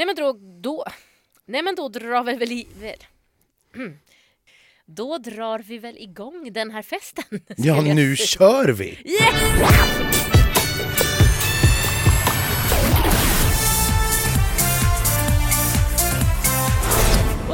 Nej men då, då, nej men då drar vi väl i... Väl. Då drar vi väl igång den här festen. Ja, nu kör vi! Yes!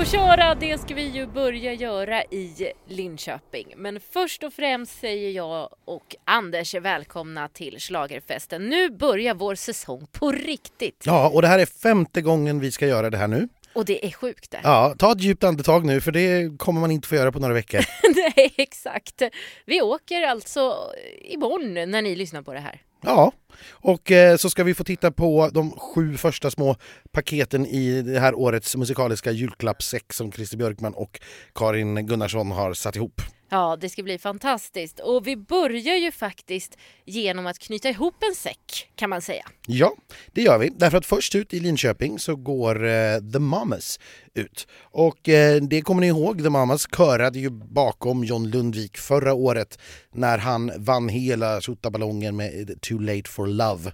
Och köra, det ska vi ju börja göra i Linköping. Men först och främst säger jag och Anders välkomna till Schlagerfesten. Nu börjar vår säsong på riktigt. Ja, och det här är femte gången vi ska göra det här nu. Och det är sjukt det. Ja, ta ett djupt andetag nu för det kommer man inte få göra på några veckor. Nej, exakt. Vi åker alltså imorgon när ni lyssnar på det här. Ja, och eh, så ska vi få titta på de sju första små paketen i det här årets musikaliska julklappssäck som Christer Björkman och Karin Gunnarsson har satt ihop. Ja, det ska bli fantastiskt. Och vi börjar ju faktiskt genom att knyta ihop en säck, kan man säga. Ja, det gör vi. Därför att först ut i Linköping så går eh, The Mamas ut. Och eh, det kommer ni ihåg, The Mamas körade ju bakom John Lundvik förra året när han vann hela tjottaballongen med Too Late for Love.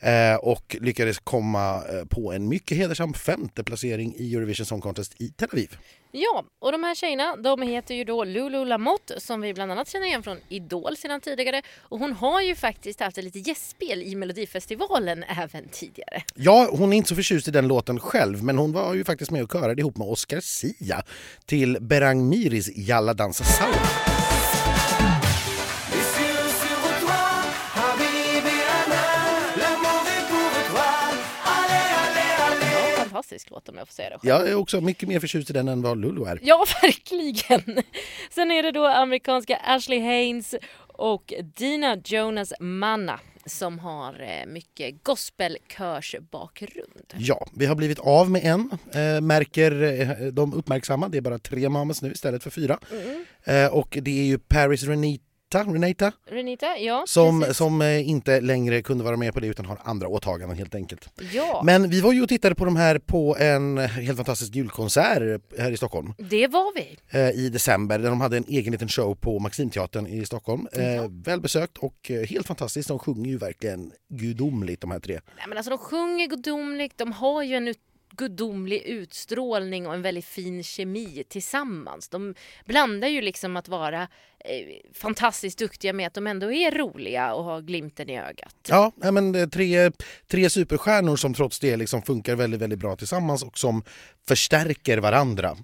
Eh, och lyckades komma eh, på en mycket hedersam femte placering i Eurovision Song Contest i Tel Aviv. Ja, och de här tjejerna de heter ju då Lulu Lamotte som vi bland annat känner igen från Idol sedan tidigare. Och hon har ju faktiskt haft ett litet gästspel i Melodifestivalen även tidigare. Ja, hon är inte så förtjust i den låten själv men hon var ju faktiskt med och körade ihop med Oscar Sia till Berang Miris Jalla dansa. Ja, fantastisk låt om jag får säga det själv. Jag är också mycket mer förtjust i den än vad Lulu är. Ja, verkligen. Sen är det då amerikanska Ashley Haynes och Dina Jonas Manna som har eh, mycket gospelkörsbakgrund. Ja, vi har blivit av med en, eh, märker eh, de uppmärksamma. Det är bara tre mamas nu istället för fyra. Eh, och det är ju Paris Renita, Renata Renita, ja som, precis. som eh, inte längre kunde vara med på det utan har andra åtaganden helt enkelt. Ja, Men vi var ju och tittade på de här på en helt fantastisk julkonsert här i Stockholm det var vi. eh, i december där de hade en egen liten show på Maximteatern i Stockholm. Eh, Ja. Välbesökt och helt fantastiskt. De sjunger ju verkligen gudomligt de här tre. Nej, men alltså, de sjunger gudomligt, de har ju en gudomlig utstrålning och en väldigt fin kemi tillsammans. De blandar ju liksom att vara eh, fantastiskt duktiga med att de ändå är roliga och har glimten i ögat. Ja, men eh, tre, tre superstjärnor som trots det liksom funkar väldigt, väldigt bra tillsammans och som förstärker varandra.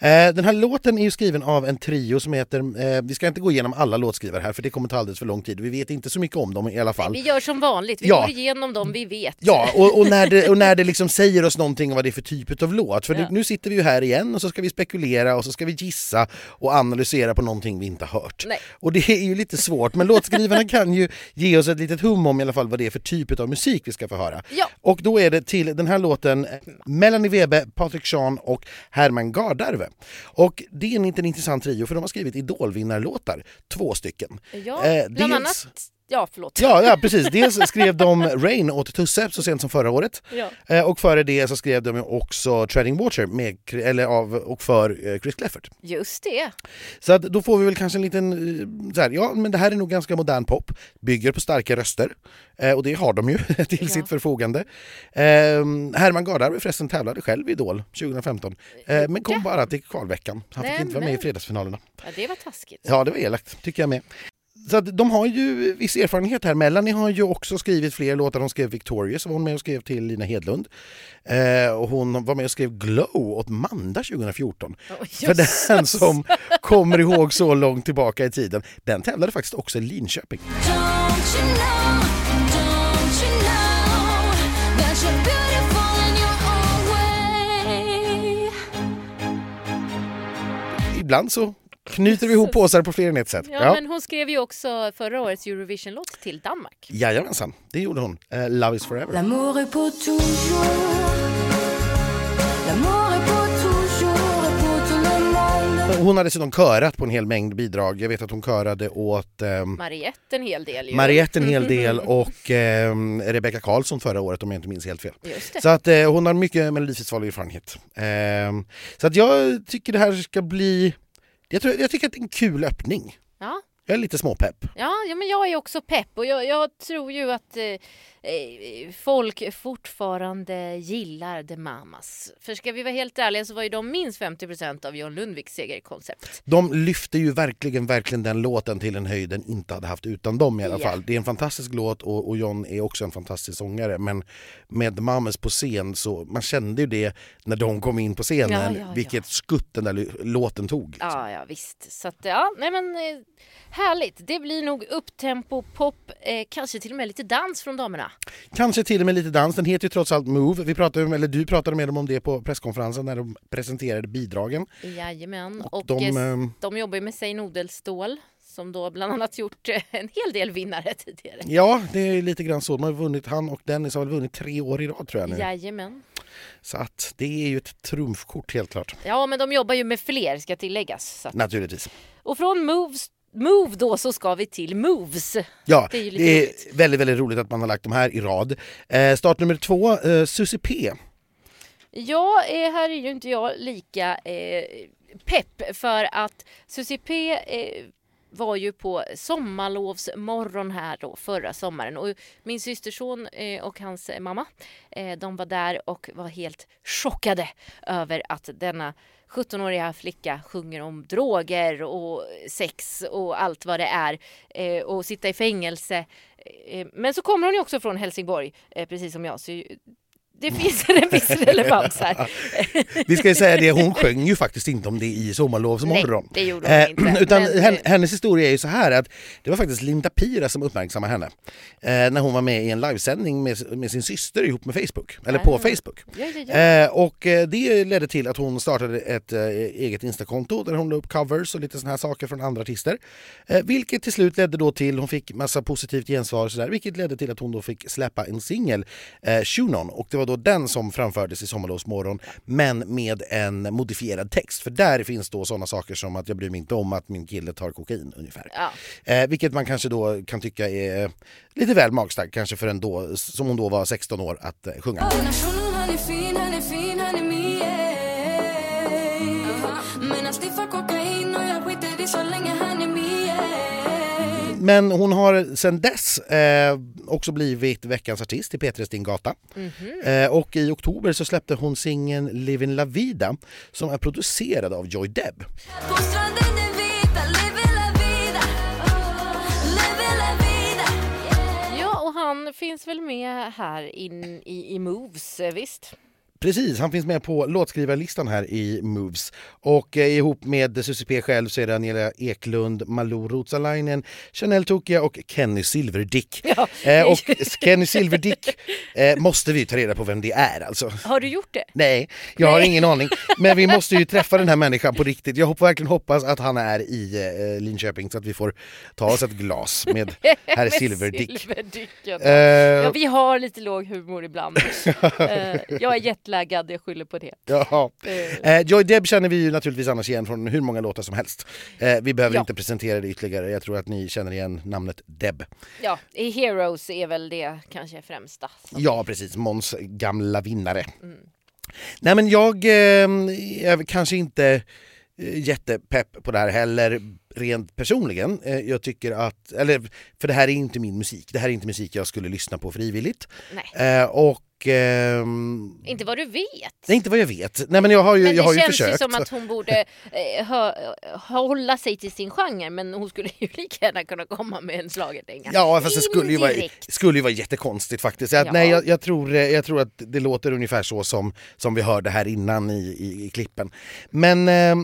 Eh, den här låten är ju skriven av en trio som heter, eh, vi ska inte gå igenom alla låtskrivare här för det kommer ta alldeles för lång tid. Vi vet inte så mycket om dem i alla fall. Vi gör som vanligt, vi Ja. går igenom dem vi vet. Ja, och, och när det, och när det liksom säger oss någonting om vad det är för typ av låt. För Ja. nu, sitter vi ju här igen och så ska vi spekulera och så ska vi gissa och analysera på någonting vi inte har hört. Nej. Och det är ju lite svårt, men låtskrivarna kan ju ge oss ett litet hum om i alla fall vad det är för typ av musik vi ska få höra. Ja. Och då är det till den här låten Melanie Webe, Patrik Sean och Herman Gardarve. Och det är en inte en intressant trio för de har skrivit idolvinnarlåtar, två stycken. Ja, Eh, bland dels- annat... Ja, förlåt. Ja, ja precis. Dels skrev de Rain åt Tusse så sent som förra året. Ja. Eh, Och före det så skrev de också Treading Water med, eller av och för eh, Chris Cleffert. Just det. Så att då får vi väl kanske en liten, eh, så här, ja men det här är nog ganska modern pop, bygger på starka röster och det har de ju till Ja. sitt förfogande. Eh, Herman Gardarve förresten tävlade själv i Idol 2015 eh, men kom bara till kvalveckan. Han fick inte vara med i fredagsfinalerna. Ja, det var taskigt. Ja, det var elakt, tycker jag med. Så att de har ju viss erfarenhet här. Melanie har ju också skrivit fler låtar. Hon skrev Victorious, var hon med och skrev till Lina Hedlund. Eh, och hon var med och skrev Glow åt Manda 2014. Oh, För den som kommer ihåg så långt tillbaka i tiden. Den tävlade faktiskt också i Linköping. Ibland så knyter vi ihop påsar på fler än ett sätt. Ja, men hon skrev ju också förra årets Eurovision-låt till Danmark. Jajamensan, det gjorde hon. Eh, Love is forever. L'amour est pour toujours. Monde. Hon har dessutom körat på en hel mängd bidrag. Jag vet att hon körade åt ehm, Mariette en hel del ju. Mariette en hel del och eh, Rebecca Karlsson förra året om jag inte minns helt fel. Just det. Så att eh, hon har mycket Melodifestivalerfarenhet. Eh, så att jag tycker det här ska bli... Jag, tror, jag tycker att det är en kul öppning. Ja, Jag är lite småpepp. Ja, ja men jag är också pepp och jag, jag tror ju att eh, folk fortfarande gillar The Mamas. För ska vi vara helt ärliga så var ju de minst 50% av John Lundviks segerkoncept. De lyfter ju verkligen, verkligen den låten till en höjd den inte hade haft utan dem i alla Ja. fall. Det är en fantastisk låt och, och John är också en fantastisk sångare men med The Mamas på scen så man kände ju det när de kom in på scenen Ja, ja, ja. vilket skutt den där låten tog. liksom. Ja, ja visst. Så att, ja, nej men eh, härligt. Det blir nog upptempo, pop, eh, kanske till och med lite dans från damerna. Kanske till och med lite dans, den heter ju trots allt Move. Vi pratade, eller du pratade med dem om det på presskonferensen när de presenterade bidragen. Jajamän. Och, de, eh, ehm, de jobbar ju med Say Nodelstål som då bland annat gjort eh, en hel del vinnare tidigare. Ja, det är lite grann så. De har vunnit, han och Dennis har väl vunnit tre år i rad tror jag nu. Jajamän. Så att det är ju ett trumfkort helt klart. Ja, men de jobbar ju med fler ska tilläggas. Att, Naturligtvis. och från Moves, Move då så ska vi till Moves. Ja, Det är det är väldigt, väldigt roligt att man har lagt de här i rad. Eh, start nummer två, eh, Susie P. Ja, eh, här är ju inte jag lika eh, pepp för att Susie P eh, var ju på sommarlovsmorgon här då förra sommaren och min systerson eh, och hans mamma eh, de var där och var helt chockade över att denna 17-åriga flicka sjunger om droger och sex och allt vad det är eh, och sitta i fängelse. Eh, Men så kommer hon ju också från Helsingborg, eh, precis som jag. Så det finns en viss relevans här. Vi ska ju säga det, hon sjöng ju faktiskt inte om det i Sommarlovsmorgon. Nej, det gjorde hon inte. Utan Men, eh, hennes historia är ju så här att det var faktiskt Linda Pira som uppmärksammade henne. Eh, när hon var med i en livesändning med, med sin syster ihop med Facebook, eller på Ah. Facebook. Ja, ja, ja. Eh, och eh, det ledde till att hon startade ett eh, eget Instakonto där hon la upp covers och lite såna här saker från andra artister. Eh, vilket till slut ledde då till, hon fick massa positivt gensvar och sådär, vilket ledde till att hon då fick släppa en singel, eh, Shunon, och det var då den som framfördes i Sommarlovsmorgon men med en modifierad text. För där finns då sådana saker som att jag bryr mig inte om att min kille tar kokain ungefär. Ja. Eh, vilket man kanske då kan tycka är lite väl magstarkt kanske för en då, som hon då var 16 år att eh, sjunga. Men han sniffar kokain och jag skiter i så länge han Men hon har sedan dess eh, också blivit veckans artist i P3 Stingata. Eh, och i oktober så släppte hon singeln Livin La Vida som är producerad av Joy Deb. Vida ja, och han finns väl med här in i, i Moves, eh, visst? Precis, han finns med på låtskrivarlistan här i Moves. Och eh, ihop med Susie P själv så är det Angela Eklund, Malou Ruotsalainen, Chanel Tokia och Kenny Silverdick. Ja. Eh, och Kenny Silverdick eh, måste vi ta reda på vem det är alltså. Har du gjort det? Nej, jag har ingen aning. Men vi måste ju träffa den här människan på riktigt. Jag hoppas, verkligen hoppas att han är i eh, Linköping så att vi får ta oss ett glas med herr Med Silverdick. Silverdicken. Eh, Ja, vi har lite låg humor ibland. Eh, jag är jetlaggad, jag skyller på det. Jaha. Eh, Eh, Joy Deb känner vi ju naturligtvis annars igen från hur många låtar som helst. Eh, vi behöver Ja. inte presentera det ytterligare, jag tror att ni känner igen namnet Deb. ja, i Heroes är väl det kanske främsta. Ja precis, Måns gamla vinnare. Mm. Nej men jag eh, är kanske inte eh, jättepepp på det här heller rent personligen. Eh, jag tycker att, eller för det här är inte min musik, det här är inte musik jag skulle lyssna på frivilligt. Nej, Eh, och ehm, inte vad du vet. det är inte vad jag vet. Nej men jag har ju, Men jag har det ju känns försökt. ju som att hon borde eh, hö, hålla sig till sin genre men hon skulle ju lika gärna kunna komma med en schlagerdänga. Ja fast det skulle ju vara, skulle ju vara jättekonstigt faktiskt. Jag, Ja. Nej jag, jag, tror, eh, jag tror att det låter ungefär så som, som vi hörde här innan i, i, i klippen. Men, eh,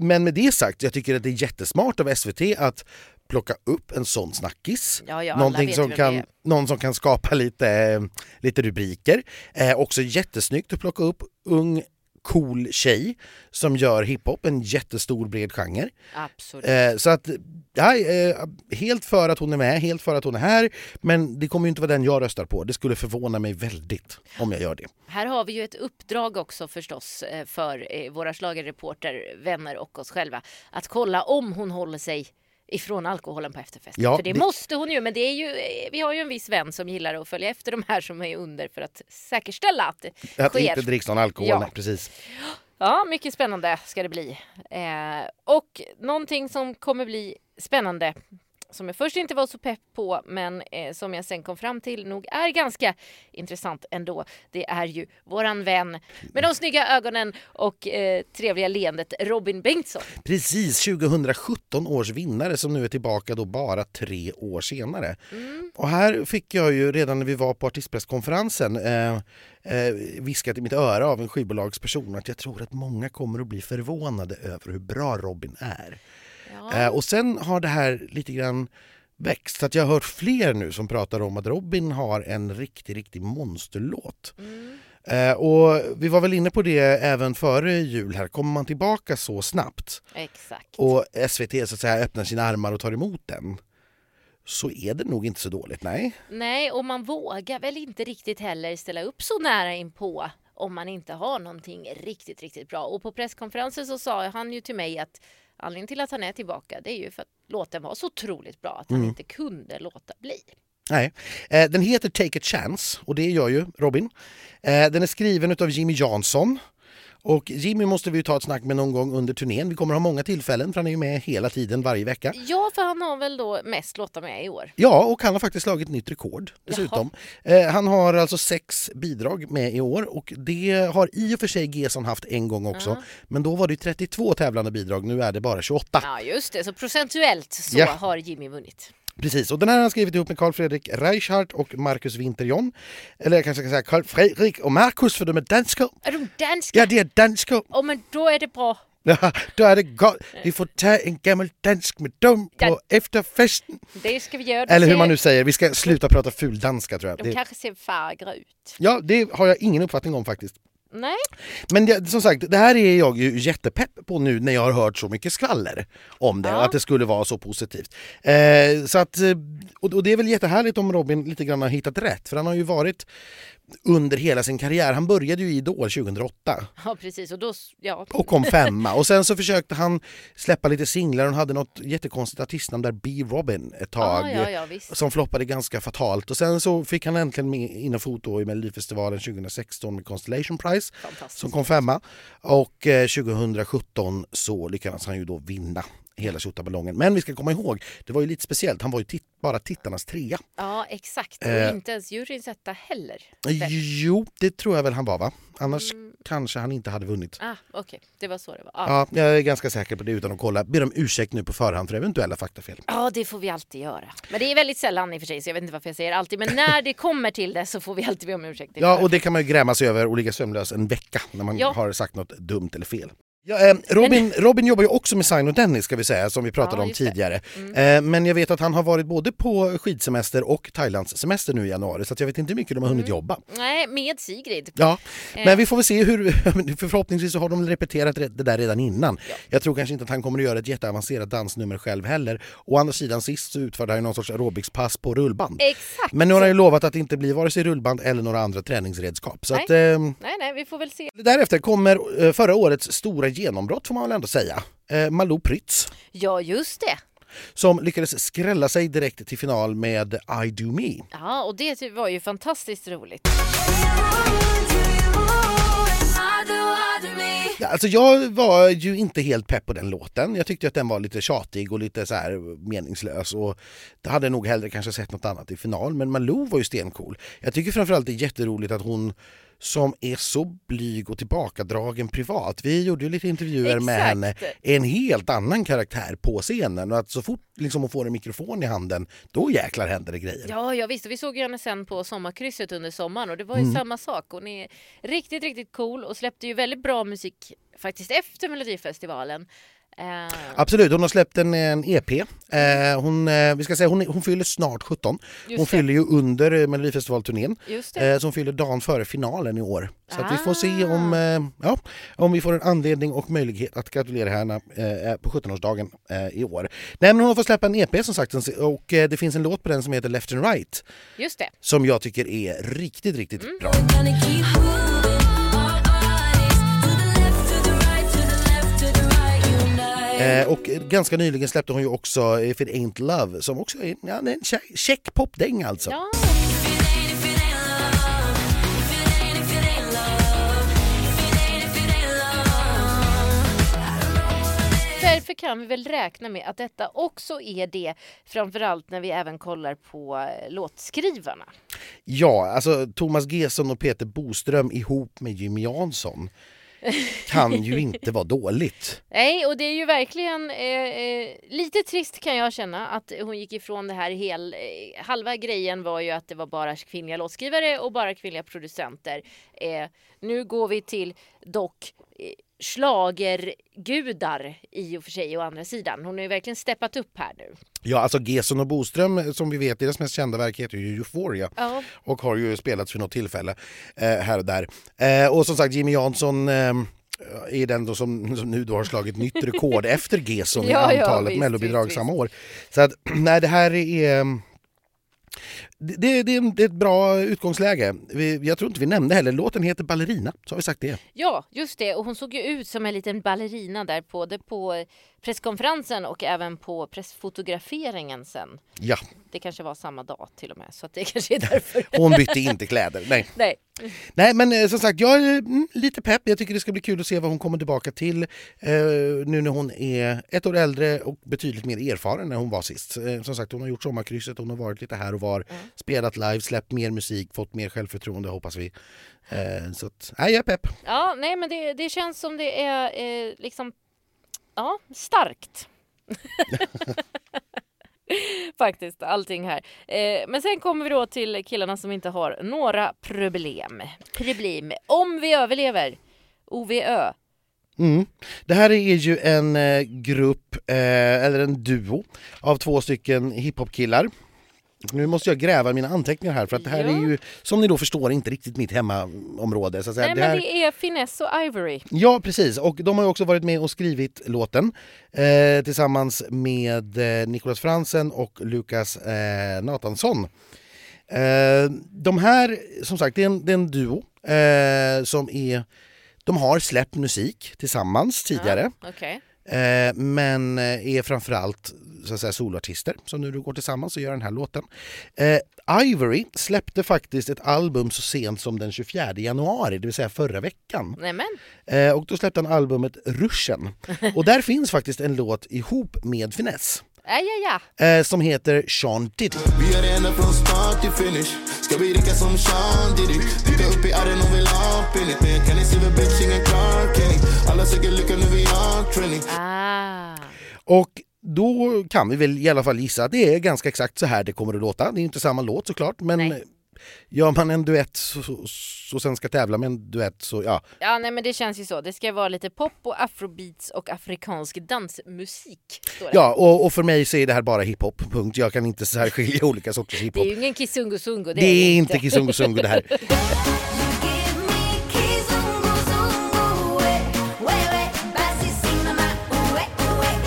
men med det sagt, jag tycker att det är jättesmart av SVT att plocka upp en sån snackis. Ja, ja, Någonting som kan, någon som kan skapa lite, eh, lite rubriker. Eh, också jättesnyggt att plocka upp ung cool tjej som gör hiphop, en jättestor bred genre. Absolut. Eh, så att, ja, eh, helt för att hon är med, helt för att hon är här. Men det kommer ju inte vara den jag röstar på. Det skulle förvåna mig väldigt om jag gör det. Här har vi ju ett uppdrag också förstås eh, för eh, våra schlagerreporter, vänner och oss själva att kolla om hon håller sig ifrån alkoholen på efterfesten. Ja, för det, det- måste hon ju, men det är ju, vi har ju en viss vän som gillar att följa efter de här som är under för att säkerställa att det Att sker. inte dricks någon alkohol, Ja. precis. Ja, mycket spännande ska det bli. Eh, och någonting som kommer bli spännande som jag först inte var så pepp på men eh, som jag sen kom fram till nog är ganska intressant ändå. Det är ju våran vän med de snygga ögonen och eh, trevliga leendet Robin Bengtsson. Precis, 2017 års vinnare som nu är tillbaka då bara tre år senare. Och här fick jag ju redan när vi var på artistpresskonferensen eh, eh, viskat i mitt öra av en skivbolagsperson att jag tror att många kommer att bli förvånade över hur bra Robin är. Ja. Eh, och sen har det här lite grann växt. Så att jag har hört fler nu som pratar om att Robin har en riktig, riktig monsterlåt. Eh, och vi var väl inne på det även före jul här. Kommer man tillbaka så snabbt Exakt. och SVT så att säga öppnar sina armar och tar emot den så är det nog inte så dåligt, nej. Nej, och man vågar väl inte riktigt heller ställa upp så nära inpå om man inte har någonting riktigt, riktigt bra. Och på presskonferensen så sa han ju till mig att anledningen till att han är tillbaka det är ju för att låten var så otroligt bra att han inte kunde låta bli. nej. Eh, den heter Take a Chance och det gör ju Robin. Eh, den är skriven av Jimmy Jansson. Och Jimmy måste vi ta ett snack med någon gång under turnén. Vi kommer ha många tillfällen för han är ju med hela tiden varje vecka. Ja, för han har väl då mest låtar med i år. Ja, och han har faktiskt slagit nytt rekord dessutom. Eh, han har alltså sex bidrag med i år och det har i och för sig Gesson haft en gång också. Men då var det 32 tävlande bidrag, nu är det bara 28. Ja, just det. Så procentuellt så Ja. har Jimmy vunnit. Precis, och den här har han skrivit ihop med Carl Fredrik Reichhardt och Marcus Winterjon. Eller jag kanske ska säga Carl Fredrik och Marcus för de är danskar. Är de danska? Ja, de är danskar. Åh, men då är det bra. Ja, då är det gott. Vi får ta en gammal dansk med dem på Ja. efterfesten. Det ska vi göra. Eller hur man nu säger, vi ska sluta prata fuldanska tror jag. De Det, kanske ser fagra ut. ja, det har jag ingen uppfattning om faktiskt. Nej, Men det, som sagt, det här är jag ju jättepepp på nu när jag har hört så mycket skvaller om det Ja. att det skulle vara så positivt. Eh, så att, eh, och, och det är väl jättehärligt om Robin lite grann har hittat rätt för han har ju varit under hela sin karriär. Han började ju i Idol 2008 ja precis. Och då, ja. och kom femma och sen så försökte han släppa lite singlar och hade något jättekonstigt artistnamn där B. Robin ett tag. Ja, ja, ja. Som floppade ganska fatalt och sen så fick han äntligen in och fot då i Melodifestivalen 2016 med Constellation Prize som kom femma och eh, 2017 så lyckades han ju då vinna hela tjottaballongen. Men vi ska komma ihåg, det var ju lite speciellt, han var ju tit- bara tittarnas trea. Ja, exakt. Eh. Och inte ens juryns etta heller. Väl? Jo, det tror jag väl han var va? Annars Mm. kanske han inte hade vunnit. Ah, Okej, det var så det var. Ja. Ja, jag är ganska säker på det utan att kolla. Ber om ursäkt nu på förhand för eventuella faktafel. ja, det får vi alltid göra. Men det är väldigt sällan i och för sig, så jag vet inte varför jag säger alltid. Men när det kommer till det så får vi alltid be om ursäkt. Ja, och det kan man ju gräma sig över och ligga sömnlös en vecka när man Ja. har sagt något dumt eller fel. Ja, eh, Robin, Robin jobbar ju också med Sign och Dennis ska vi säga, som vi pratade Ja, om tidigare. Eh, men jag vet att han har varit både på skidsemester och Thailandssemester nu i januari så jag vet inte hur mycket de har hunnit Mm. jobba. Nej, med Sigrid. Ja, Eh. men vi får väl se hur, för förhoppningsvis så har de repeterat det det där redan innan. Ja. Jag tror kanske inte att han kommer att göra ett jätteavancerat dansnummer själv heller. Å andra sidan sist så utförde han ju någon sorts aerobicspass på rullband. Exakt. Men nu har han ju lovat att det inte blir vare sig rullband eller några andra träningsredskap. Så Nej. att, ehm, Nej, nej, vi får väl se. därefter kommer eh, förra årets stora genombrott får man väl ändå säga. Eh, Malou Prytz Ja, just det. som lyckades skrälla sig direkt till final med I Do Me. Ja, och det var ju fantastiskt roligt. Alltså jag var ju inte helt pepp på den låten. Jag tyckte att den var lite tjatig och lite så här meningslös och det hade nog hellre kanske sett något annat i final. Men Malou var ju stencool. Jag tycker framförallt det är jätteroligt att hon som är så blyg och tillbakadragen privat. Vi gjorde ju lite intervjuer med Exakt. henne. En helt annan karaktär på scenen och att så fort liksom hon får en mikrofon i handen då jäklar händer det grejer. Ja, ja visst. Vi såg ju henne sen på sommarkrysset under sommaren och det var ju samma sak. Hon är riktigt, riktigt cool och släppte ju väldigt bra musik faktiskt efter Melodifestivalen. Eh, Absolut, hon har släppt en, en EP. Eh, hon, eh, vi ska säga, hon, hon fyller snart 17. Just hon det. fyller ju under eh, Melodifestivalturnén. Eh, som fyller dagen före finalen i år. Så att vi får se Ah. om, eh, ja, om vi får en anledning och möjlighet att gratulera henne eh, på 17-årsdagen eh, i år. Nej, men hon har fått släppa en EP som sagt och eh, det finns en låt på den som heter Left and Right Just det. som jag tycker är riktigt, riktigt Mm. bra. Eh, och ganska nyligen släppte hon ju också If It Ain't Love som också är ja, en check- popdäng alltså. Ja. För, därför kan vi väl räkna med att detta också är det. Framförallt när vi även kollar på eh, låtskrivarna. Ja, alltså Thomas Gesson och Peter Boström ihop med Jimmy Jansson kan ju inte vara dåligt. Nej, och det är ju verkligen eh, eh, lite trist kan jag känna att hon gick ifrån det här hel... Eh, halva grejen var ju att det var bara kvinnliga låtskrivare och bara kvinnliga producenter. Eh, nu går vi till dock eh, eh, schlagergudar i och för sig å andra sidan. Hon har ju verkligen steppat upp här nu. Ja, alltså Gesson och Boström som vi vet, deras mest kända verk heter ju Euphoria Ja. och har ju spelats vid något tillfälle eh, här och där. Eh, och som sagt Jimmy Jansson eh, är den då som, som nu då har slagit nytt rekord efter Gesson i Ja, ja, antalet visst, mellobidrag samma år. Så att nej, det här är det, det, det, är- ett bra utgångsläge. Vi, jag tror inte vi nämnde heller, låten heter Ballerina, så har vi sagt det. Ja, just det. Och hon såg ju ut som en liten ballerina där både på presskonferensen och även på pressfotograferingen sen. Ja, Det kanske var samma dag till och med, så att det kanske är därför. hon bytte inte kläder. Nej. Nej. Nej men eh, som sagt, jag är mm, lite pepp. Jag tycker det ska bli kul att se vad hon kommer tillbaka till eh, nu när hon är ett år äldre och betydligt mer erfaren när hon var sist. Eh, som sagt, hon har gjort sommarkrysset, hon har varit lite här och var, spelat live, släppt mer musik, fått mer självförtroende hoppas vi. Eh, så att, nej, jag är pepp. Ja, nej men det, det känns som det är eh, liksom, ja, starkt. Faktiskt, allting här. Eh, men sen kommer vi då till killarna som inte har några problem. Problem. Om vi överlever. OVÖ. Mm. Det här är ju en eh, grupp, eh, eller en duo, av två stycken hiphop-killar. Nu måste jag gräva mina anteckningar här för att det här Ja. är ju, som ni då förstår, inte riktigt mitt hemmaområde. Så att säga. Nej det men här... det är Finesse och Ivory. Ja, precis. Och de har också varit med och skrivit låten eh, tillsammans med eh, Nicolas Fransen och Lukas eh, Nathansson. Eh, de här, som sagt, det är en, det är en duo eh, som är... De har släppt musik tillsammans tidigare. Okej. Eh, men eh, är framförallt så att säga, soloartister som nu går tillsammans och gör den här låten. Eh, Ivory släppte faktiskt ett album så sent som den 24 januari, det vill säga förra veckan. Eh, och då släppte han albumet Ruschen. Och där finns faktiskt en låt ihop med Finess. Ja, ja, ja. Eh, som heter Sean Diddy. Vi är det ända från start till finish Ska vi dricka som Sean Diddy Dyka upp i arren och vill ha pinnigt Men jag kan inte se bitch, ingen Clark Kenny Alla söker lycka, nu vi har training Ah. Och då kan vi väl i alla fall gissa att det är ganska exakt så här det kommer att låta. Det är inte samma låt såklart, men Nej. Gör man en duett så, så, så sen ska tävla med en duett så ja. Ja, nej men det känns ju så. Det ska vara lite pop och afrobeats och afrikansk dansmusik. det. Ja, och, och för mig så är det här bara hiphop, punkt. Jag kan inte särskilja olika sorters Det hiphop. är ju ingen Kisungo Sungo. Det, Det är inte Kizungu Sungu det här.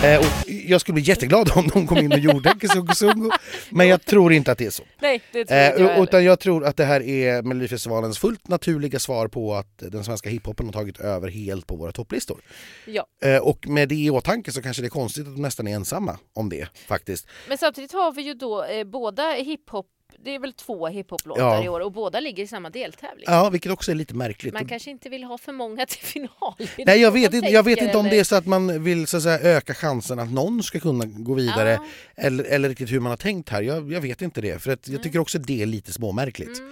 Eh, och jag skulle bli jätteglad om de kom in och gjorde Kizungu men jag tror inte att det är så. Nej, det tror inte jag Eh, utan jag tror att det här är Melodifestivalens fullt naturliga svar på att den svenska hiphopen har tagit över helt på våra topplistor. Ja. Eh, och med det i åtanke så kanske det är konstigt att de nästan är ensamma om det faktiskt. Men samtidigt har vi ju då eh, båda hiphop, det är väl två hiphoplåtar Ja. i år och båda ligger i samma deltävling. Ja, vilket också är lite märkligt. Man kanske inte vill ha för många till final. Nej, jag vet, inte, jag vet inte om det är så att man vill så att säga, öka chansen att någon ska kunna gå vidare Ja. eller, eller riktigt hur man har tänkt här. Jag, jag vet inte det, för att Mm. jag tycker också det är lite småmärkligt.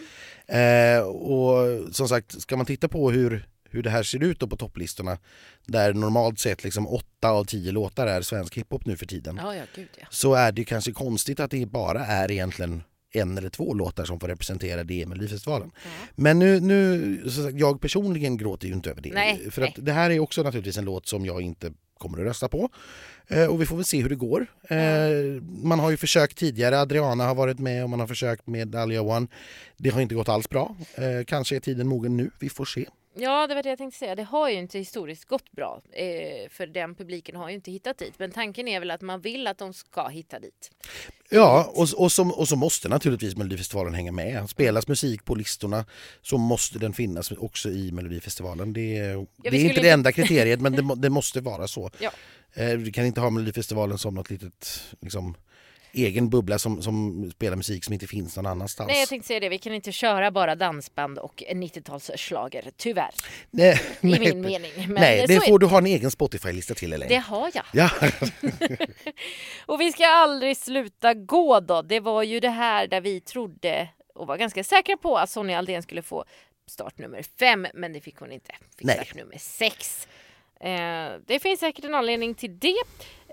Eh, och som sagt, ska man titta på hur, hur det här ser ut på topplistorna där normalt sett liksom åtta av tio låtar är svensk hiphop nu för tiden Ja, ja, gud ja. så är det kanske konstigt att det bara är egentligen en eller två låtar som får representera det i Melodifestivalen. Men nu, nu jag personligen gråter ju inte över det. Nej, för att det här är också naturligtvis en låt som jag inte kommer att rösta på. Eh, och vi får väl se hur det går. Eh, man har ju försökt tidigare, Adriana har varit med och man har försökt med Alia One. Det har inte gått alls bra. Eh, kanske är tiden mogen nu, vi får se. Ja, det var det jag tänkte säga. Det har ju inte historiskt gått bra. Eh, för den publiken har ju inte hittat dit. Men tanken är väl att man vill att de ska hitta dit. Ja, och, och, så, och så måste naturligtvis Melodifestivalen hänga med. Spelas musik på listorna så måste den finnas också i Melodifestivalen. Det, är- det är inte det inte- enda kriteriet men det, det måste vara så. Ja. Eh, Du kan inte ha Melodifestivalen som något litet liksom, egen bubbla som, som spelar musik som inte finns någon annanstans. Nej jag tänkte säga det, vi kan inte köra bara dansband och 90-talsschlager, tyvärr. nej, I nej, min mening. Men nej, det är får du ha en egen Spotify-lista till eller? Det har jag. Ja, Och vi ska aldrig sluta gå då. Det var ju det här där vi trodde och var ganska säkra på att Sonja Aldén skulle få startnummer fem, men det fick hon inte. Fick Nej. startnummer sex. Eh, det finns säkert en anledning till det.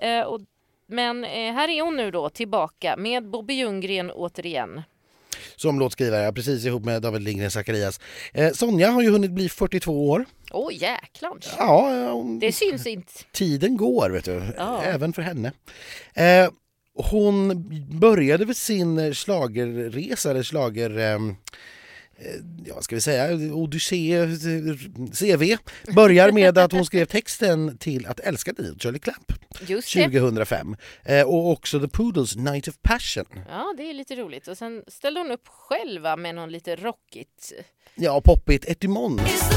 Eh, och, men eh, här är hon nu då tillbaka med Bobby Ljunggren återigen. som låtskrivare, precis ihop med David Lindgren Zacharias. Eh, Sonja har ju hunnit bli 42 år. Åh oh, jäklar! Ja, ja, hon- Det syns inte. tiden går vet du, Ja. även för henne. Eh, hon började väl sin slagerresa, eller slager... eh, Ja, vad ska vi säga? Odyssé, eh, CV. Börjar med att hon skrev texten till Att älska dig, Shirley Clamp, Just det. 2005. Eh, och också The Poodles Night of Passion. Ja, det är lite roligt. Och sen ställde hon upp själva med någon lite rockigt. Ja, poppigt Etymon. It's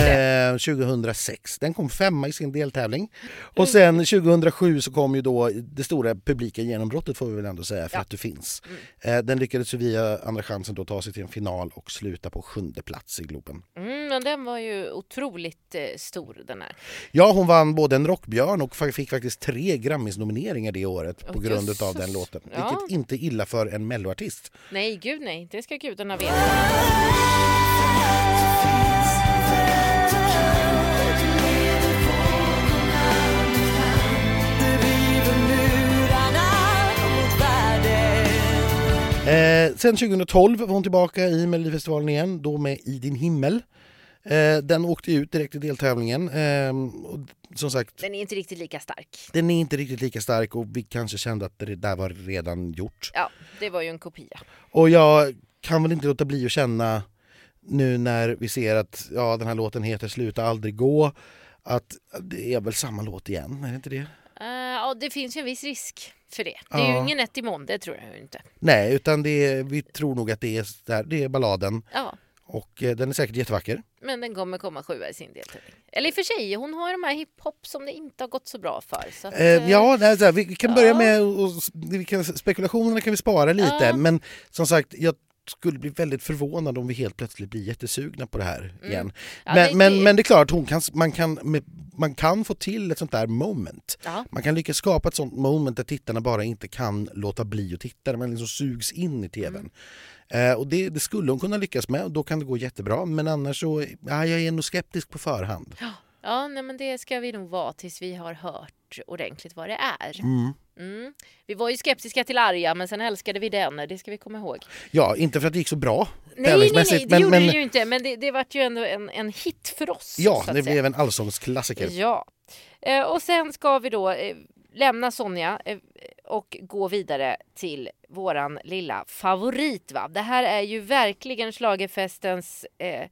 Eh, 2006. Den kom femma i sin deltävling. Och sen 2007 så kom ju då det stora publika genombrottet får vi väl ändå säga för Ja. att du finns. Eh, den lyckades ju via Andra chansen då ta sig till en final och sluta på sjunde plats i Globen. Mm, men den var ju otroligt eh, stor den här. Ja, hon vann både en rockbjörn och fick faktiskt tre Grammis-nomineringar det året på Åh, grund av den låten. Ja. Vilket inte illa för en melloartist. Nej, gud nej. Det ska gudarna veta. Eh, sen 2012 var hon tillbaka i Melodifestivalen igen, då med I din himmel. Eh, den åkte ut direkt i deltävlingen. Eh, och som sagt, Den är inte riktigt lika stark. den är inte riktigt lika stark och vi kanske kände att det där var redan gjort. Ja, det var ju en kopia. Och jag kan väl inte låta bli att känna nu när vi ser att ja, den här låten heter Sluta aldrig gå att det är väl samma låt igen, är det inte det? Ja, det finns ju en viss risk för det. Det är ju Ja. ingen Etimon, det tror jag ju inte. Nej, utan det är, vi tror nog att det är, där, det är balladen Ja, och eh, den är säkert jättevacker. men den kommer komma sjua i sin deltävling. Eller i och för sig, hon har ju de här hiphop som det inte har gått så bra för. Så att, Eh, ja, nej, så här, vi kan börja ja. med och, och, vi kan, spekulationerna kan vi spara lite Ja. men som sagt jag skulle bli väldigt förvånad om vi helt plötsligt blir jättesugna på det här igen. Mm. Ja, men, det- men, det- men det är klart, hon kan, man, kan, man kan få till ett sånt där moment. Ja. Man kan lyckas skapa ett sånt moment där tittarna bara inte kan låta bli att titta, man liksom sugs in i tvn. Mm. Eh, och det, det skulle hon kunna lyckas med och då kan det gå jättebra men annars så, ja, jag är nog skeptisk på förhand. Ja, nej, men det ska vi nog vara tills vi har hört ordentligt vad det är. Mm. Mm. Vi var ju skeptiska till Arja, men sen älskade vi den. Det ska vi komma ihåg. Ja, inte för att det gick så bra Nej, nej, nej, det men, gjorde men det ju inte. Men det, det vart ju ändå en, en hit för oss. ja, det blev en allsångsklassiker. Ja. Eh, och sen ska vi då eh, lämna Sonja eh, och gå vidare till våran lilla favorit. Va? Det här är ju verkligen schlagerfestens eh,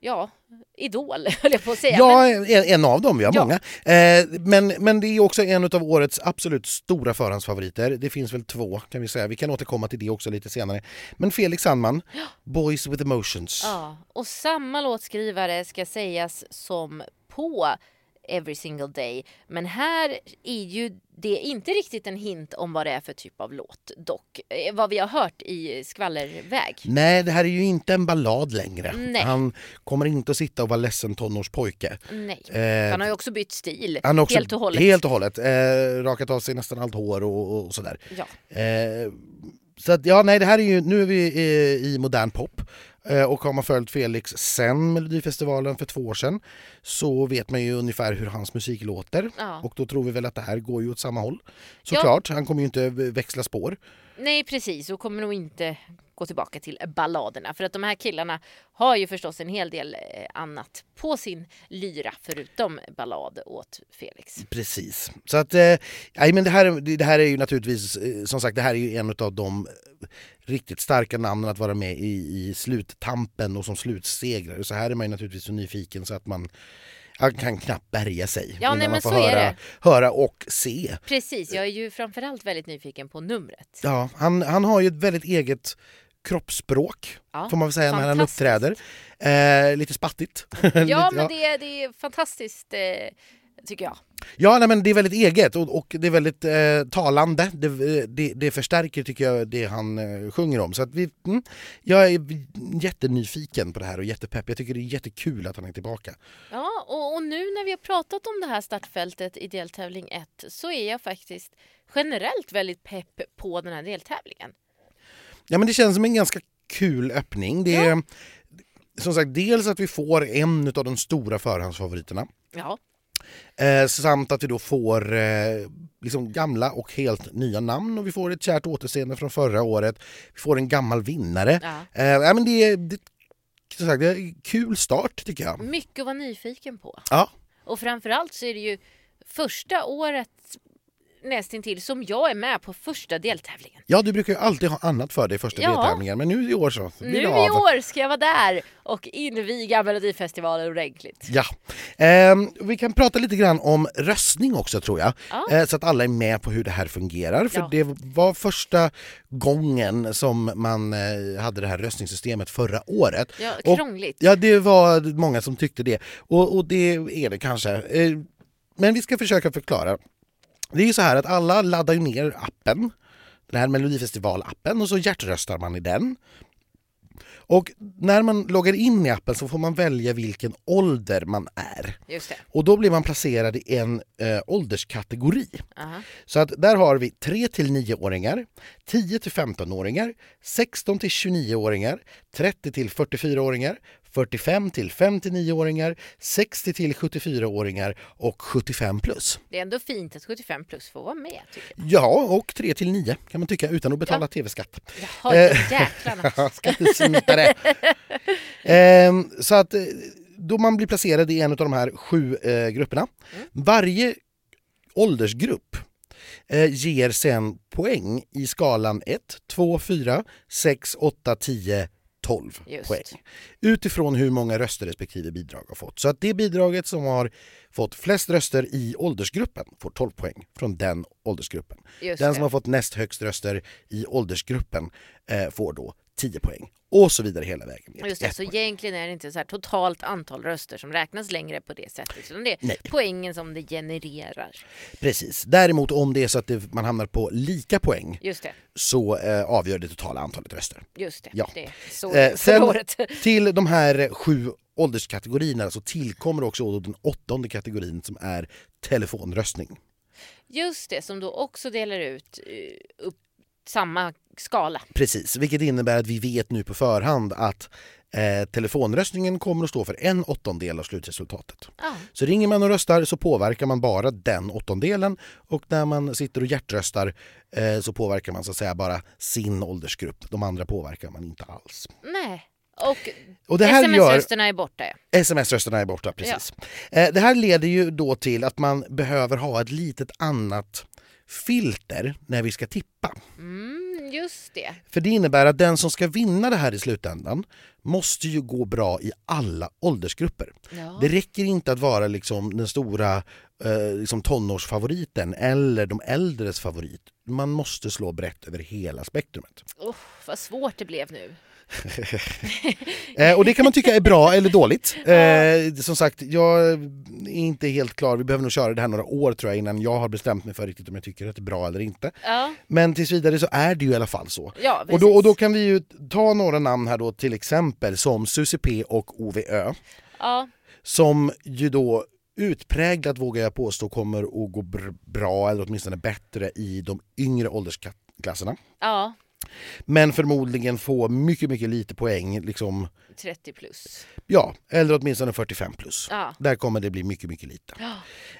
ja, idol, höll jag på att säga. Ja, en, en av dem, vi har Ja. många. Eh, men, men det är också en av årets absolut stora förhandsfavoriter. Det finns väl två kan vi säga. Vi kan återkomma till det också lite senare. Men Felix Sandman, Boys with emotions. ja, och samma låtskrivare ska sägas som på Every single day. Men här är ju det inte riktigt en hint om vad det är för typ av låt dock. Eh, Vad vi har hört i skvallerväg. Nej, det här är ju inte en ballad längre. Nej. Han kommer inte att sitta och vara ledsen tonårspojke. Nej. Eh, Han har ju också bytt stil han också helt och hållet. Helt och hållet. Eh, rakat av sig nästan allt hår och, och sådär. Ja. Eh, så att, ja, nej, det här är ju, nu är vi eh, i modern pop och har man följt Felix sen Melodifestivalen för två år sedan så vet man ju ungefär hur hans musik låter Ja. och då tror vi väl att det här går ju åt samma håll. Såklart, han kommer ju inte växla spår. Nej precis, och kommer nog inte gå tillbaka till balladerna. För att de här killarna har ju förstås en hel del eh, annat på sin lyra förutom ballad åt Felix. Precis. Så att, eh, men det, här, det här är ju naturligtvis, eh, som sagt, det här är ju en av de eh, riktigt starka namnen att vara med i, i sluttampen och som slutsegrare. Så här är man ju naturligtvis så nyfiken så att man han kan knappt bärga sig Ja, innan nej, man får höra, höra och se. Precis, jag är ju framförallt väldigt nyfiken på numret. Ja, han, han har ju ett väldigt eget kroppsspråk Ja, får man väl säga när han uppträder. Eh, lite spattigt. Ja, Lite- men det är, det är fantastiskt eh, tycker jag. Ja, nej, men det är väldigt eget och, och det är väldigt eh, talande. Det, det, det förstärker tycker jag det han eh, sjunger om. Så att vi, mm, jag är jättenyfiken på det här och jättepepp. Jag tycker det är jättekul att han är tillbaka. Ja, och, och nu när vi har pratat om det här startfältet i deltävling 1 så är jag faktiskt generellt väldigt pepp på den här deltävlingen. Ja, men det känns som en ganska kul öppning. Det är som sagt dels att vi får en av de stora förhandsfavoriterna. Ja, Eh, samt att vi då får eh, liksom gamla och helt nya namn och vi får ett kärt återseende från förra året. Vi får en gammal vinnare. ja. Eh, ja, men det, är, det, som sagt, det är en kul start tycker jag. mycket att vara nyfiken på. Ja, Och framförallt så är det ju första året nästintill som jag är med på första deltävlingen. ja, du brukar ju alltid ha annat för dig första Ja. deltävlingen men nu i år så Nu i år ska jag vara där och inviga Melodifestivalen ordentligt. Ja. Ehm, vi kan prata lite grann om röstning också tror jag. Ja. Eh, så att alla är med på hur det här fungerar. För Ja. det var första gången som man eh, hade det här röstningssystemet förra året. Ja, Och- krångligt. Ja, det var många som tyckte det. Och, och det är det kanske. Eh, Men vi ska försöka förklara. Det är ju så här att alla laddar ner appen, den här Melodifestival-appen och så hjärtröstar man i den. Och när man loggar in i appen så får man välja vilken ålder man är. Och då blir man placerad i en eh, ålderskategori. Aha. Så att där har vi 3 till 9-åringar, 10 till 15-åringar, 16 till 29-åringar, 30 till 44-åringar, 45 till 59-åringar, 60 till 74-åringar och 75 plus. Det är ändå fint att 75 plus får vara med. Ja, och 3 till 9 kan man tycka utan att betala Ja. tv-skatt. Jaha, Eh. jäklarna. Skattesmitare! ehm, så att eh, då man blir placerad i en av de här sju eh, grupperna. Varje åldersgrupp eh, ger sen poäng i skalan 1, 2, 4, 6, 8, 10, 12 Just. poäng. Utifrån hur många röster respektive bidrag har fått. Så att det bidraget som har fått flest röster i åldersgruppen får 12 poäng från den åldersgruppen. Just Den det. som har fått näst högst röster i åldersgruppen eh, får då 10 poäng. Och så vidare hela vägen ner Just det, så poäng. egentligen är det inte så här totalt antal röster som räknas längre på det sättet. Utan det är Nej. poängen som det genererar. Precis. Däremot om det är så att det, man hamnar på lika poäng så eh, avgör det totala antalet röster. just det. Ja. det så Eh, sen året. till de här sju ålderskategorierna så tillkommer också den åttonde kategorin som är telefonröstning. Just det, som då också delar ut eh, upp samma skala. Precis, vilket innebär att vi vet nu på förhand att eh, telefonröstningen kommer att stå för en åttondel av slutresultatet. Ja, Så ringer man och röstar så påverkar man bara den åttondelen och när man sitter och hjärtröstar eh, så påverkar man så att säga bara sin åldersgrupp. De andra påverkar man inte alls. nej. Och, Och gör... sms-rösterna är borta. ja. Sms-rösterna är borta, precis. Eh, Det här leder ju då till att man behöver ha ett litet annat filter när vi ska tippa. Mm, just det. För det innebär att den som ska vinna det här i slutändan måste ju gå bra i alla åldersgrupper. Ja. Det räcker inte att vara liksom den stora eh, liksom tonårsfavoriten eller de äldres favorit. Man måste slå brett över hela spektrumet. Oh, vad svårt det blev nu. Eh, och det kan man tycka är bra eller dåligt. Eh, som sagt, jag är inte helt klar. Vi behöver nog köra det här några år tror jag innan jag har bestämt mig för riktigt om jag tycker att det är bra eller inte. Ja, Men tills vidare så är det ju i alla fall så. ja Och då, och då kan vi ju ta några namn här då till exempel som Susie P och OVÖ Ja, som ju då utpräglat vågar jag påstå kommer att gå br- bra eller åtminstone bättre i de yngre åldersklasserna. ja, Men förmodligen få mycket, mycket lite poäng, liksom, 30 plus. ja, eller åtminstone 45 plus. Ja. Där kommer det bli mycket, mycket lite. Ja.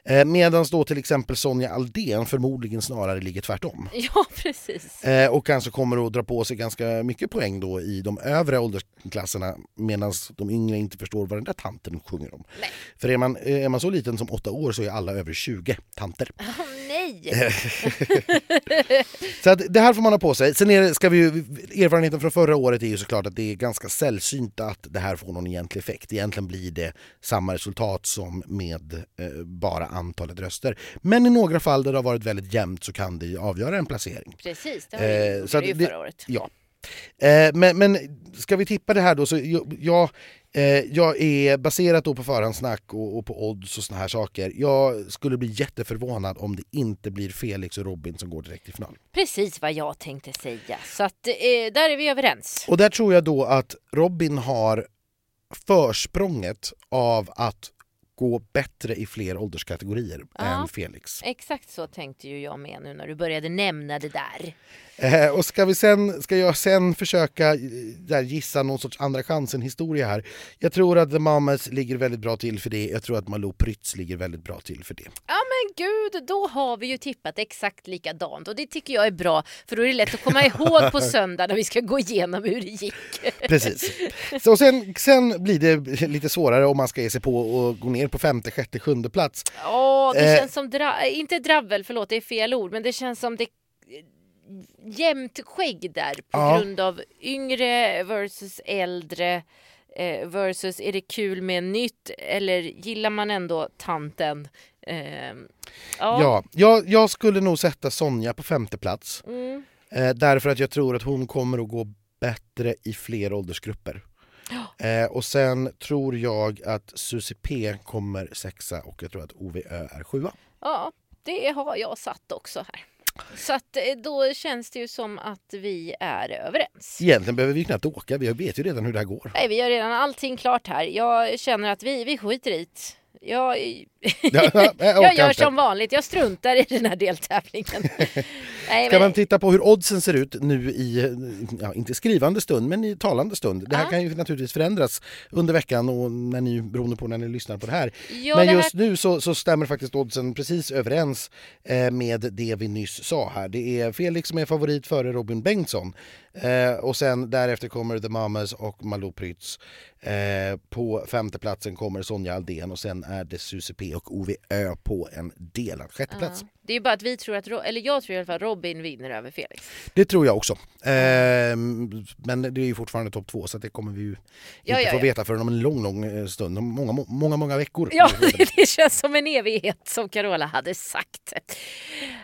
Eh, Medan då till exempel Sonja Aldén förmodligen snarare ligger tvärtom. ja, precis. Eh, och kanske kommer att dra på sig ganska mycket poäng då i de övre åldersklasserna medan de yngre inte förstår vad den där tanten sjunger om. Nej. För är man, är man så liten som åtta år så är alla över 20 tanter. Åh nej! Så att det här får man ha på sig. Sen är ska vi ju, erfarenheten från förra året är ju såklart att det är ganska sällsynt att det här får någon egentlig effekt. Egentligen blir det samma resultat som med eh, bara antalet röster. Men i några fall där det har varit väldigt jämnt så kan det avgöra en placering. Precis, det det, Eh, gjorde så det förra året. Ja. Eh, men, men ska vi tippa det här då så jag, jag, eh, är baserat på förhandssnack och, och på odds och såna här saker. Jag skulle bli jätteförvånad om det inte blir Felix och Robin som går direkt till final. Precis vad jag tänkte säga. Så att, eh, där är vi överens. Och där tror jag då att Robin har försprånget av att gå bättre i fler ålderskategorier Ja. än Felix. Exakt så tänkte ju jag med nu när du började nämna det där. Eh, och ska, vi sen, ska jag sen försöka eh, där, gissa någon sorts andra chansen historia här. Jag tror att The Mamas ligger väldigt bra till för det. Jag tror att Malou Prytz ligger väldigt bra till för det. Ja men gud, då har vi ju tippat exakt likadant och det tycker jag är bra för då är det lätt att komma ihåg på söndag när vi ska gå igenom hur det gick. Precis. Så sen, sen blir det lite svårare om man ska ge sig på och gå ner på femte, sjätte, sjunde plats. Ja, det Eh. känns som, dra- inte dravel, förlåt det är fel ord, men det känns som det jämnt skägg där på Ja. grund av yngre versus äldre eh, versus är det kul med nytt eller gillar man ändå tanten? Eh, ja. Ja, jag, jag skulle nog sätta Sonja på femte plats. Mm. Eh, därför att jag tror att hon kommer att gå bättre i fler åldersgrupper. Eh, och sen tror jag att Susie P kommer sexa och jag tror att OVÖ är sjua. ja, det har jag satt också här. Så att eh, då känns det ju som att vi är överens. Egentligen behöver vi knappt åka, vi vet ju redan hur det här går. Nej, vi har redan allting klart här. Jag känner att vi, vi skiter i det. Jag, Ja, jag gör som vanligt, jag struntar i den här deltävlingen. Nej, Ska man titta på hur oddsen ser ut nu i, ja, inte skrivande stund, men i talande stund. Det här Ja. kan ju naturligtvis förändras under veckan och när ni, beroende på när ni lyssnar på det här. Ja, men det här- just nu så, så stämmer faktiskt oddsen precis överens eh, med det vi nyss sa här. Det är Felix som är favorit före Robin Bengtsson. Eh, och sen därefter kommer The Mamas och Malou Prytz. Eh, på femte platsen kommer Sonja Aldén och sen är det Susie P och Ove Ö på en delad sjätteplats. ja. Det är bara att vi tror att, eller jag tror i alla fall Robin vinner över Felix. Det tror jag också. Ehm, men det är ju fortfarande topp två så det kommer vi ju inte Ja, ja, få ja. veta förrän om en lång, lång eh, stund. Om Många, må- många, många veckor. Ja, det känns som en evighet som Carola hade sagt.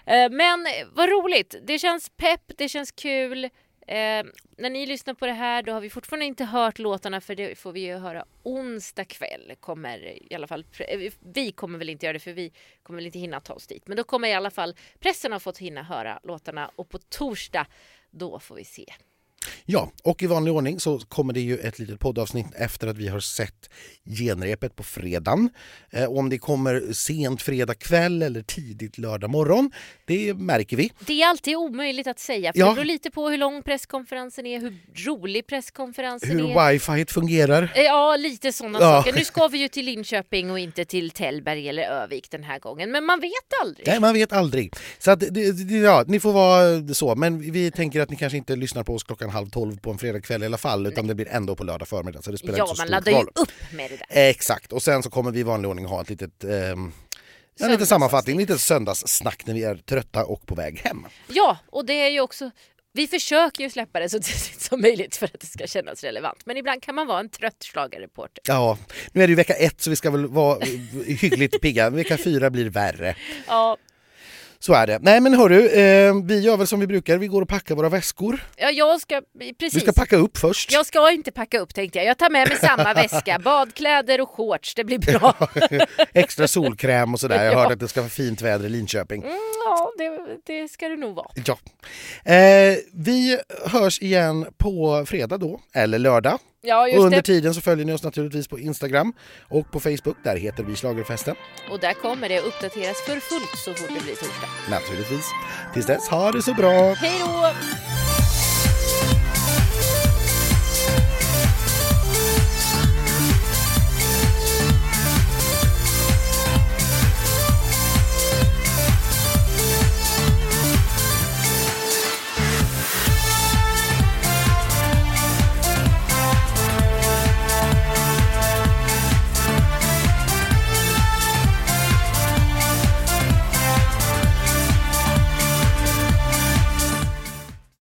Eh, Men vad roligt, det känns pepp, det känns kul. Eh, när ni lyssnar på det här då har vi fortfarande inte hört låtarna för det får vi ju höra onsdag kväll. Kommer i alla fall, eh, vi kommer väl inte göra det för vi kommer väl inte hinna ta oss dit. Men då kommer i alla fall pressen ha fått hinna höra låtarna och på torsdag då får vi se. Ja, och i vanlig ordning så kommer det ju ett litet poddavsnitt efter att vi har sett genrepet på fredagen. Eh, och om det kommer sent fredag kväll eller tidigt lördag morgon, det märker vi. Det är alltid omöjligt att säga för Ja. det beror lite på hur lång presskonferensen är, hur rolig presskonferensen är. Hur wifi fungerar. Eh, Ja, lite sådana Ja. saker. Nu ska vi ju till Linköping och inte till Tällberg eller Övik den här gången. Men man vet aldrig. Nej, man vet aldrig. Så att, ja, ni får vara så, men vi tänker att ni kanske inte lyssnar på oss klockan halv tolv på en fredagkväll i alla fall, utan det blir ändå på lördag förmiddag. Så det spelar Ja, inte så man laddar ju roll. upp med det där. Exakt, och sen så kommer vi i vanlig ordning ha ett litet, ehm, ja, Söndagsavsnitt. sammanfattning, lite söndagssnack när vi är trötta och på väg hem. Ja, och det är ju också... Vi försöker ju släppa det så tidigt som möjligt för att det ska kännas relevant. Men ibland kan man vara en trött schlagerreporter. Ja, nu är det ju vecka ett så vi ska väl vara hyggligt pigga. Vecka fyra blir värre. Ja, Så är det. Nej men hörru, eh, vi gör väl som vi brukar, vi går och packar våra väskor. ja jag ska... Precis. Vi ska packa upp först. Jag ska inte packa upp tänkte jag. Jag tar med mig samma väska. Badkläder och shorts, det blir bra. Extra solkräm och sådär. Jag Ja. hörde att det ska vara fint väder i Linköping. Mm, ja, det, det ska det nog vara. Ja. Eh, vi hörs igen på fredag då, eller lördag. Ja, Och just under det. tiden så följer ni oss naturligtvis på Instagram och på Facebook. Där heter vi Schlagerfesten. Och där kommer det uppdateras för fullt så fort det blir torsdag. Naturligtvis. Tills dess, ha det så bra! Hej då!